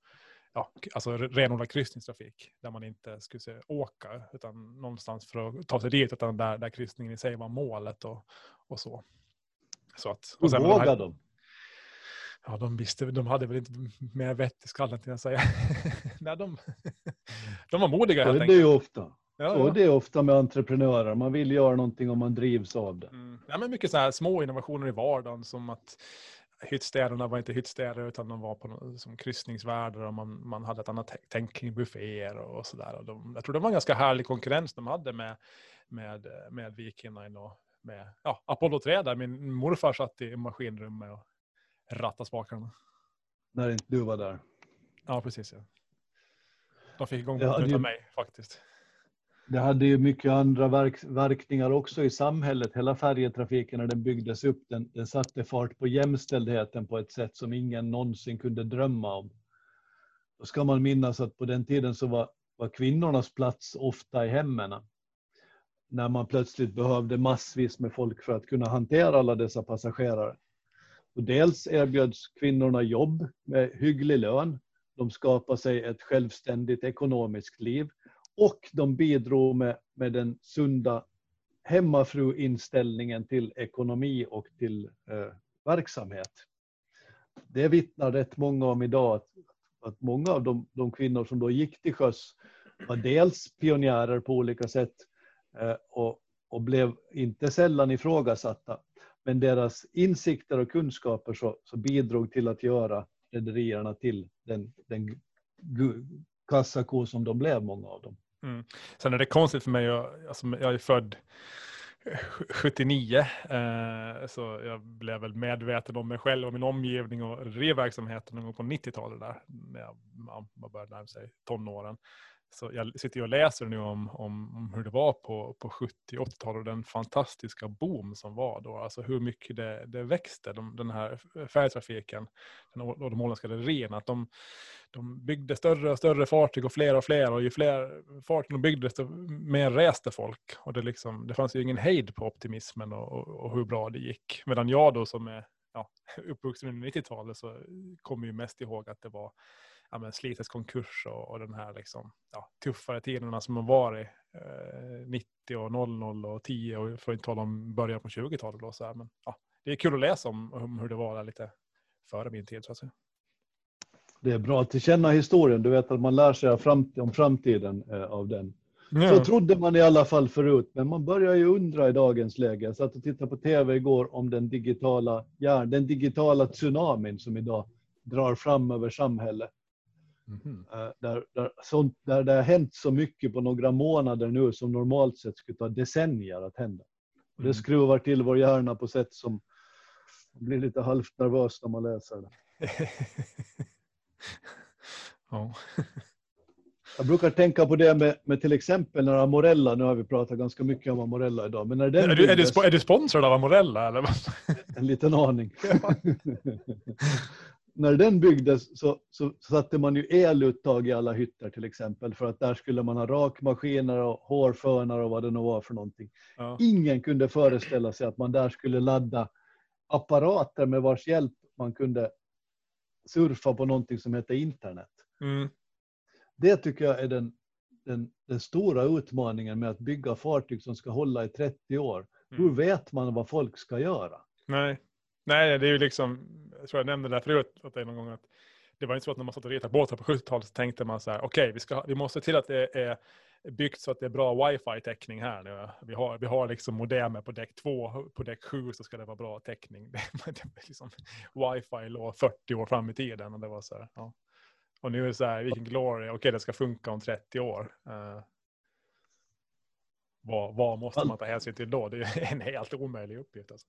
ja, alltså renodlad kryssningstrafik där man inte skulle säga åka utan någonstans för att ta sig dit utan där, där kryssningen i sig var målet och, och så. så att, och sen vågade de? Ja, de visste, de hade väl inte mer vett i skallen till att säga. Nej, de, de var modiga helt enkelt. Det är ju ofta. Ja, ja. det är ofta med entreprenörer. Man vill göra någonting och man drivs av det. Mm. Ja, men mycket så här små innovationer i vardagen som att hyttstäderna var inte hyttstäder utan de var på, som kryssningsvärdar och man, man hade ett annat tänk kring bufféer och sådär. Jag tror det var en ganska härlig konkurrens de hade med, med, med Viking Line och med ja, Apollo 3 där min morfar satt i maskinrummet och rattade spakarna. När inte du var där? Ja, precis. Ja. De fick igång ja, det... mig faktiskt. Det hade ju mycket andra verk, verkningar också i samhället. Hela färjetrafiken när den byggdes upp, den, den satte fart på jämställdheten på ett sätt som ingen någonsin kunde drömma om. Då ska man minnas att på den tiden så var, var kvinnornas plats ofta i hemmen. När man plötsligt behövde massvis med folk för att kunna hantera alla dessa passagerare. Och dels erbjöds kvinnorna jobb med hygglig lön. De skapade sig ett självständigt ekonomiskt liv och de bidrog med, med den sunda hemmafruinställningen till ekonomi och till eh, verksamhet. Det vittnar rätt många om idag, att, att många av de, de, kvinnor som då gick till sjöss var dels pionjärer på olika sätt eh, och, och blev inte sällan ifrågasatta. Men deras insikter och kunskaper så, så bidrog till att göra rederierna till den, den kassako som de blev, många av dem. Mm. Sen är det konstigt för mig, jag, alltså, jag är född 79, eh, så jag blev väl medveten om mig själv och min omgivning och reverksamheten någon gång på 90-talet där, när jag, man började närma sig tonåren. Så jag sitter och läser nu om, om, om hur det var på, på 70 80-talet och den fantastiska boom som var då. Alltså hur mycket det, det växte, de, den här färjetrafiken och de åländska rederierna. Att de, de byggde större och större fartyg och fler och fler och ju fler fartyg de byggde desto mer reste folk. Och det, liksom, det fanns ju ingen hejd på optimismen och, och, och hur bra det gick. Medan jag då som är ja, uppvuxen under 90-talet så kommer ju mest ihåg att det var ja, men Slites konkurs och, och den här liksom, ja, tuffare tiderna som har varit eh, 90 och 00 och 10 och för att inte tala om början på 20-talet. Då, så här. Men, ja, det är kul att läsa om, om hur det var där lite före min tid. Så att säga. Det är bra att känna historien. Du vet att man lär sig om framtiden eh, av den. Ja. Så trodde man i alla fall förut, men man börjar ju undra i dagens läge. Jag satt och tittade på tv igår om den digitala, ja, den digitala tsunamin som idag drar fram över samhället. Mm. Där, där, sånt, där det har hänt så mycket på några månader nu som normalt sett skulle ta decennier att hända. Mm. Det skruvar till vår hjärna på sätt som blir lite halvt nervös när man läser det. ja. Jag brukar tänka på det med, med till exempel när Amorella, nu har vi pratat ganska mycket om Amorella idag. Men när den är, du, är, du, är du sponsrad av Amorella? Eller? En liten aning. Ja. när den byggdes så, så satte man ju eluttag i alla hytter till exempel för att där skulle man ha rakmaskiner och hårfönar och vad det nu var för någonting. Ja. Ingen kunde föreställa sig att man där skulle ladda apparater med vars hjälp man kunde surfa på någonting som heter internet. Mm. Det tycker jag är den, den, den, stora utmaningen med att bygga fartyg som ska hålla i 30 år. Mm. Hur vet man vad folk ska göra? Nej. Nej, det är ju liksom, jag tror jag nämnde det förut åt dig någon gång, att det var inte så att när man satt och ritade båtar på 70-talet så tänkte man så här, okej, okay, vi, vi måste se till att det är byggt så att det är bra wifi-täckning här nu. Vi har, vi har liksom modemer på däck 2, på däck 7 så ska det vara bra täckning. Det, liksom, wifi låg 40 år fram i tiden och det var så här, ja. Och nu är det så här, vilken glory, okej okay, det ska funka om 30 år. Uh, vad, vad måste man ta hänsyn till då? Det är en helt omöjlig uppgift. Alltså.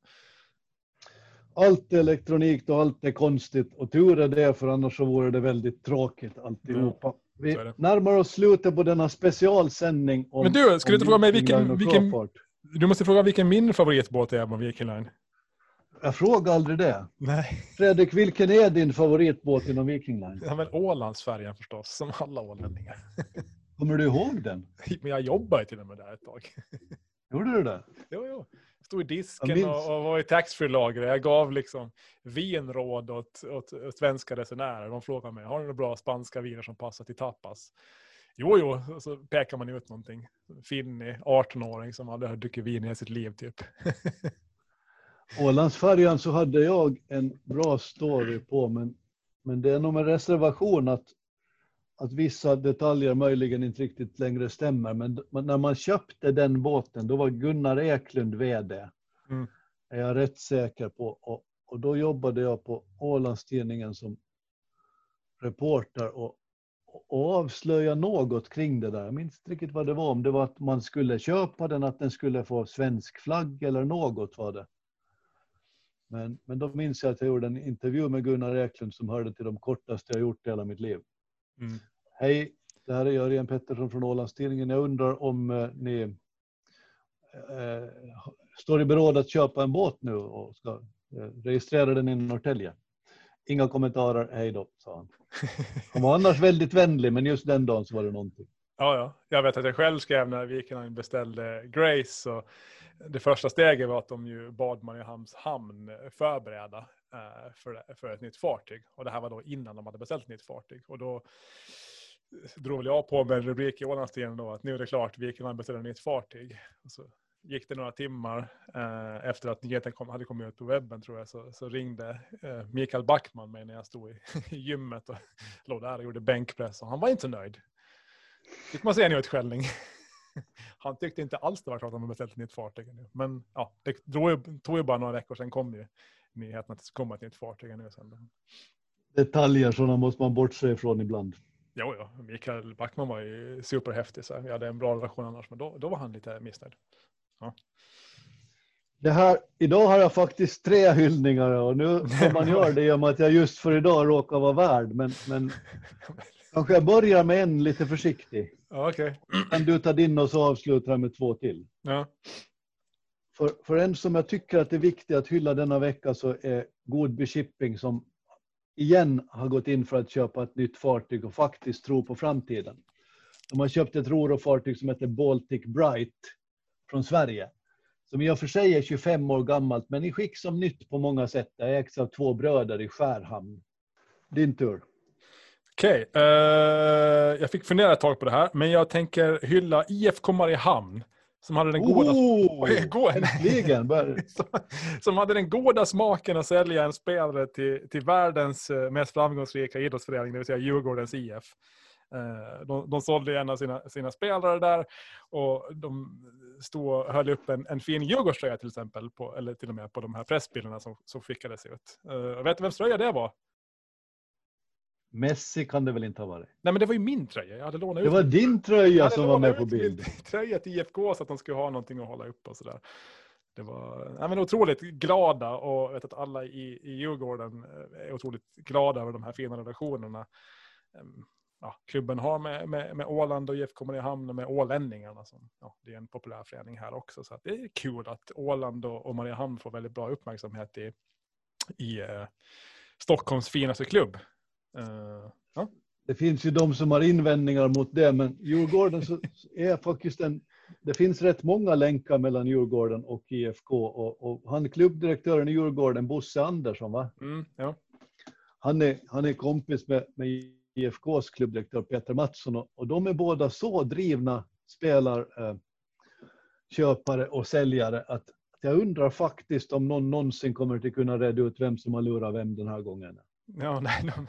Allt är elektronik och allt är konstigt och tur är det för annars så vore det väldigt tråkigt alltihopa. Vi närmar oss slutet på denna specialsändning. Om, Men du, skulle du inte fråga mig vilken, vilken, du måste fråga vilken min favoritbåt är på Viking Line. Jag frågar aldrig det. Nej. Fredrik, vilken är din favoritbåt inom Viking Line? Ja, men Ålandsfärjan förstås, som alla ålänningar. Kommer du ihåg den? Men jag jobbade till och med där ett tag. Gjorde du det? Jo, jo stod i disken och, och, var i taxfree-lagret. Jag gav liksom vinråd åt, åt, åt svenska resenärer. De frågade mig, har du några bra spanska viner som passar till tapas? Jo, jo, och så pekar man ut någonting. Finnig, 18-åring som aldrig har druckit vin i sitt liv typ. Ålandsfärjan så hade jag en bra story på, men, men det är nog med reservation att att vissa detaljer möjligen inte riktigt längre stämmer. Men när man köpte den båten, då var Gunnar Eklund VD. Mm. Är jag rätt säker på. Och, och då jobbade jag på Ålandstidningen som reporter och, och avslöja något kring det där. Jag minns inte riktigt vad det var, om det var att man skulle köpa den, att den skulle få svensk flagg eller något var det. Men, men då minns jag att jag gjorde en intervju med Gunnar Eklund som hörde till de kortaste jag gjort i hela mitt liv. Mm. Hej, det här är Jörgen Pettersson från Ålandstidningen. Jag undrar om eh, ni eh, står i beråd att köpa en båt nu och ska eh, registrera den i Norrtälje. Inga kommentarer, hej då, sa han. Han var annars väldigt vänlig, men just den dagen så var det någonting. Ja, ja. Jag vet att jag själv skrev när Viking beställde Grace. Och det första steget var att de ju bad Mariehamns hamn förbereda Eh, för, för ett nytt fartyg. Och det här var då innan de hade beställt ett nytt fartyg. Och då eh, drog väl jag på med en rubrik i Ålandstidningen då att nu är det klart, Viking har beställt ett nytt fartyg. Och så gick det några timmar eh, efter att nyheten kom, hade kommit ut på webben tror jag, så, så ringde eh, Mikael Backman mig när jag stod i, i gymmet och låg där och gjorde bänkpress och han var inte så nöjd. Fick man se en utskällning. Han tyckte inte alls det var klart att de beställt ett nytt fartyg. Men ja, det tog ju bara några veckor sen kom ju nyheten att det skulle komma ett nytt fartyg nu sen. Detaljer sådana måste man bortse ifrån ibland. Jo, jo. Mikael Backman var ju superhäftig. Så vi hade en bra relation annars, men då, då var han lite missnöjd. Ja. Det här, idag har jag faktiskt tre hyllningar och nu får man göra det i och med att jag just för idag råkar vara värd. Men, men kanske jag börjar med en lite försiktig. Ja, okay. Kan du ta din och så avslutar jag med två till. Ja. För, för en som jag tycker att det är viktigt att hylla denna vecka så är Godby Shipping som igen har gått in för att köpa ett nytt fartyg och faktiskt tror på framtiden. De har köpt ett roro-fartyg som heter Baltic Bright från Sverige. Som i och för sig är 25 år gammalt, men i skick som nytt på många sätt. Det ägs av två bröder i Skärhamn. Din tur. Okej, okay, uh, jag fick fundera ett tag på det här, men jag tänker hylla IFK Mariehamn som hade den goda, oh, äntligen. som, som hade den goda smaken att sälja en spelare till, till världens eh, mest framgångsrika idrottsförening, det vill säga Djurgårdens IF. Eh, de, de sålde en av sina, sina spelare där och de stod höll upp en, en fin Djurgårdströja till exempel, på, eller till och med på de här pressbilderna som, som skickades ut. Uh, vet du vems tröja det var? Messi kan det väl inte ha varit? Nej, men det var ju min tröja. Jag hade lånat ut. Det var din tröja som var med på bild. tröja till IFK så att de skulle ha någonting att hålla upp och sådär. Det var ja, men otroligt glada och jag vet att alla i, i Djurgården är otroligt glada över de här fina relationerna. Ehm, ja, klubben har med, med, med Åland och IFK Mariehamn och med ålänningarna. Som, ja, det är en populär förening här också. Så det är kul att Åland och, och Mariehamn får väldigt bra uppmärksamhet i, i eh, Stockholms finaste klubb. Uh, ja. Det finns ju de som har invändningar mot det, men Djurgården så är faktiskt en... Det finns rätt många länkar mellan Djurgården och IFK och, och han klubbdirektören i Djurgården, Bosse Andersson, va? Mm, ja. han, är, han är kompis med, med IFKs klubbdirektör Peter Mattsson och, och de är båda så drivna spelarköpare eh, och säljare att Jag undrar faktiskt om någon någonsin kommer att kunna reda ut vem som har lurat vem den här gången. Ja, nej, de...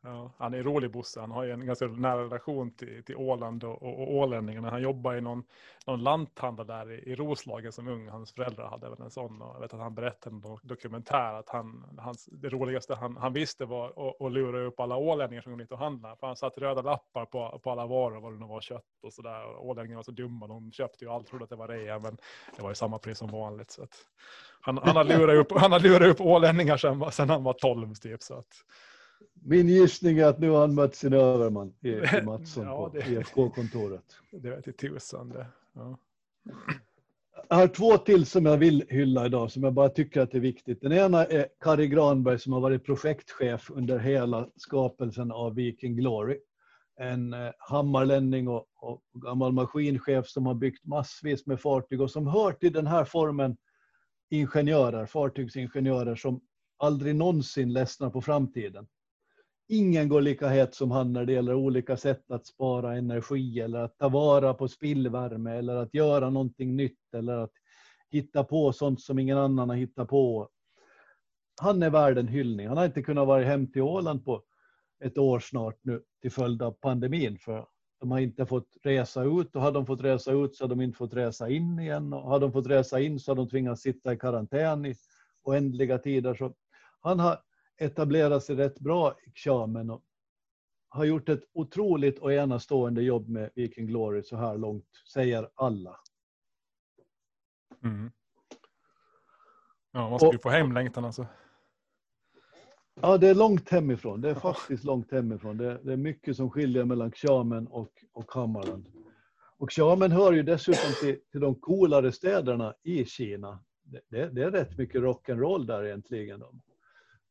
ja, han är rolig Bosse. Han har ju en ganska nära relation till, till Åland och, och, och ålänningarna. Han jobbar i någon, någon lanthandel där i, i Roslagen som ung. Hans föräldrar hade väl en sån. Och jag vet att han berättade i en dokumentär att han, hans, det roligaste han, han visste var att, att lura upp alla ålänningar som kom dit och handlade. För han satte röda lappar på, på alla varor, vad det nu var, kött och sådär. Ålänningarna var så dumma, de köpte ju allt, trodde att det var rea, men det var ju samma pris som vanligt. Så att, han, han, har lurat upp, han har lurat upp ålänningar sedan, sedan han var 12 typ. Så att. Min gissning är att nu har han mött sin överman i, i Mattsson Ja, på det- IFK-kontoret. Det vet till tusan det. Ja. Jag har två till som jag vill hylla idag, som jag bara tycker att det är viktigt. Den ena är Kari Granberg som har varit projektchef under hela skapelsen av Viking Glory. En eh, hammarlänning och, och gammal maskinchef som har byggt massvis med fartyg och som hör till den här formen ingenjörer, fartygsingenjörer som aldrig någonsin ledsnar på framtiden. Ingen går lika het som han när det gäller olika sätt att spara energi eller att ta vara på spillvärme eller att göra någonting nytt eller att hitta på sånt som ingen annan har hittat på. Han är värd en hyllning. Han har inte kunnat vara hem till Åland på ett år snart nu till följd av pandemin för de har inte fått resa ut och har de fått resa ut så har de inte fått resa in igen och har de fått resa in så har de tvingats sitta i karantän i oändliga tider. Så han har etablerat sig rätt bra i Xiamen och har gjort ett otroligt och enastående jobb med Viking Glory så här långt, säger alla. Mm. Ja, man ska ju få hemlängtan alltså. Ja, det är långt hemifrån. Det är faktiskt långt hemifrån. Det, det är mycket som skiljer mellan Xiamen och, och Hammaren. Och Xiamen hör ju dessutom till, till de coolare städerna i Kina. Det, det, är rätt mycket rock'n'roll där egentligen. Då.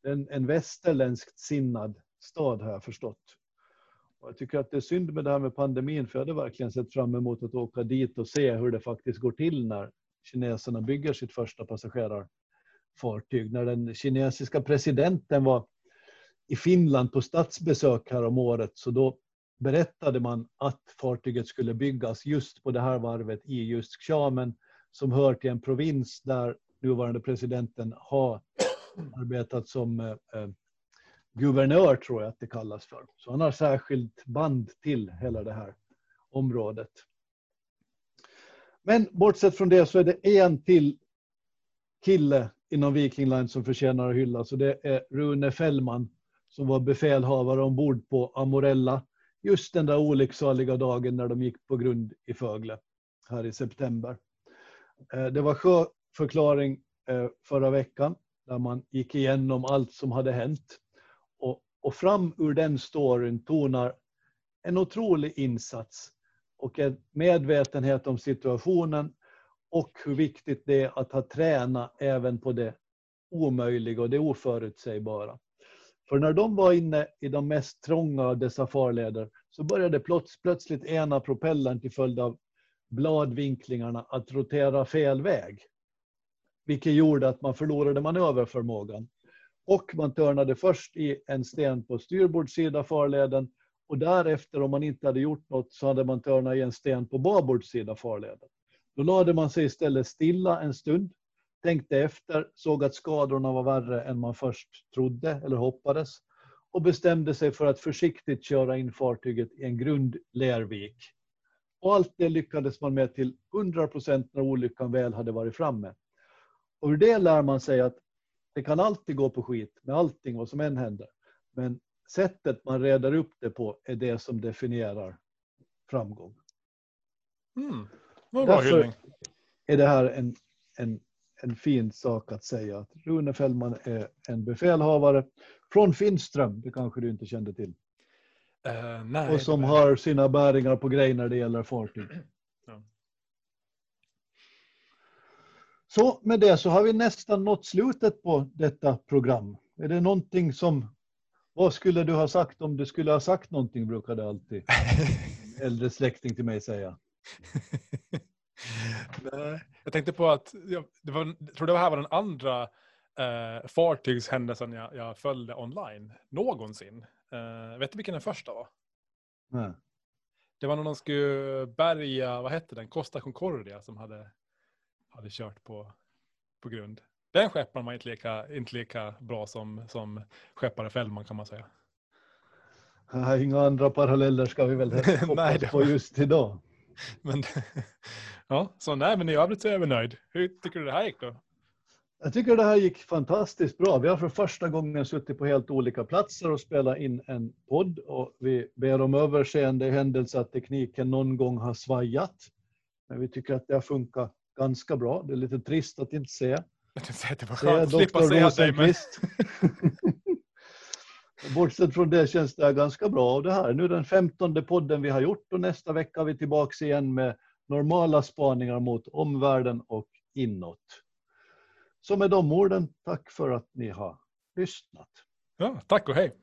En, en västerländskt sinnad stad har jag förstått. Och jag tycker att det är synd med det här med pandemin, för jag hade verkligen sett fram emot att åka dit och se hur det faktiskt går till när kineserna bygger sitt första fartyg. När den kinesiska presidenten var i Finland på statsbesök här om året, så då berättade man att fartyget skulle byggas just på det här varvet i just Xiamen, som hör till en provins där nuvarande presidenten har arbetat som eh, eh guvernör, tror jag att det kallas för. Så han har särskilt band till hela det här området. Men bortsett från det så är det en till kille inom Viking Line som förtjänar att hyllas och det är Rune Fällman som var befälhavare ombord på Amorella just den där olycksaliga dagen när de gick på grund i Fögle här i september. Eh, det var sjöförklaring eh, förra veckan där man gick igenom allt som hade hänt. Och, och fram ur den storyn tonar en otrolig insats och en medvetenhet om situationen och hur viktigt det är att ha tränat även på det omöjliga och det oförutsägbara. För när de var inne i de mest trånga av dessa farleder så började plöts- plötsligt ena propellern till följd av bladvinklingarna att rotera fel väg. Vilket gjorde att man förlorade manöverförmågan. Och man törnade först i en sten på styrbordssida farleden och därefter om man inte hade gjort något så hade man törnat i en sten på babordssida farleden. Då lade man sig istället stilla en stund, tänkte efter, såg att skadorna var värre än man först trodde eller hoppades och bestämde sig för att försiktigt köra in fartyget i en grund lervik. Och allt det lyckades man med till 100 procent när olyckan väl hade varit framme. Och ur det lär man sig att det kan alltid gå på skit med allting vad som än händer. Men sättet man reder upp det på är det som definierar framgång. Mm. Var bra hyllning. Är det här en, en, en fin sak att säga att Rune Fällman är en befälhavare från Finström, det kanske du inte kände till, Eh, nej, och som har sina bäringar på grej när det gäller fartyg. Ja. Så med det så har vi nästan nått slutet på detta program. Är det någonting som, vad skulle du ha sagt om du skulle ha sagt någonting, brukade alltid äldre släkting till mig säga. Nej, jag tänkte på att jag, det var, jag tror det här var den andra eh, fartygshändelsen jag, jag följde online någonsin. Eh, vet du vilken den första var? hade kört på, på grund. Den skepparen var inte lika, inte lika bra som, som skeppare Fällman kan man säga. Inga andra paralleller ska vi väl hoppas på just idag. Men, ja, så nej, men i övrigt så är jag nöjd. Hur tycker du det här gick då? Jag tycker det här gick fantastiskt bra. Vi har för första gången suttit på helt olika platser och spelat in en podd och vi ber om överseende i händelse att tekniken någon gång har svajat. Men vi tycker att det har funkat ganska bra. Det är lite trist att inte se. Det var skönt att slippa se dig. Men... Bortsett från det känns det ganska bra. Och det här nu är den femtonde podden vi har gjort och nästa vecka är vi tillbaka igen med normala spaningar mot omvärlden och inåt. Så med de orden, tack för att ni har lyssnat. Ja, tack och hej.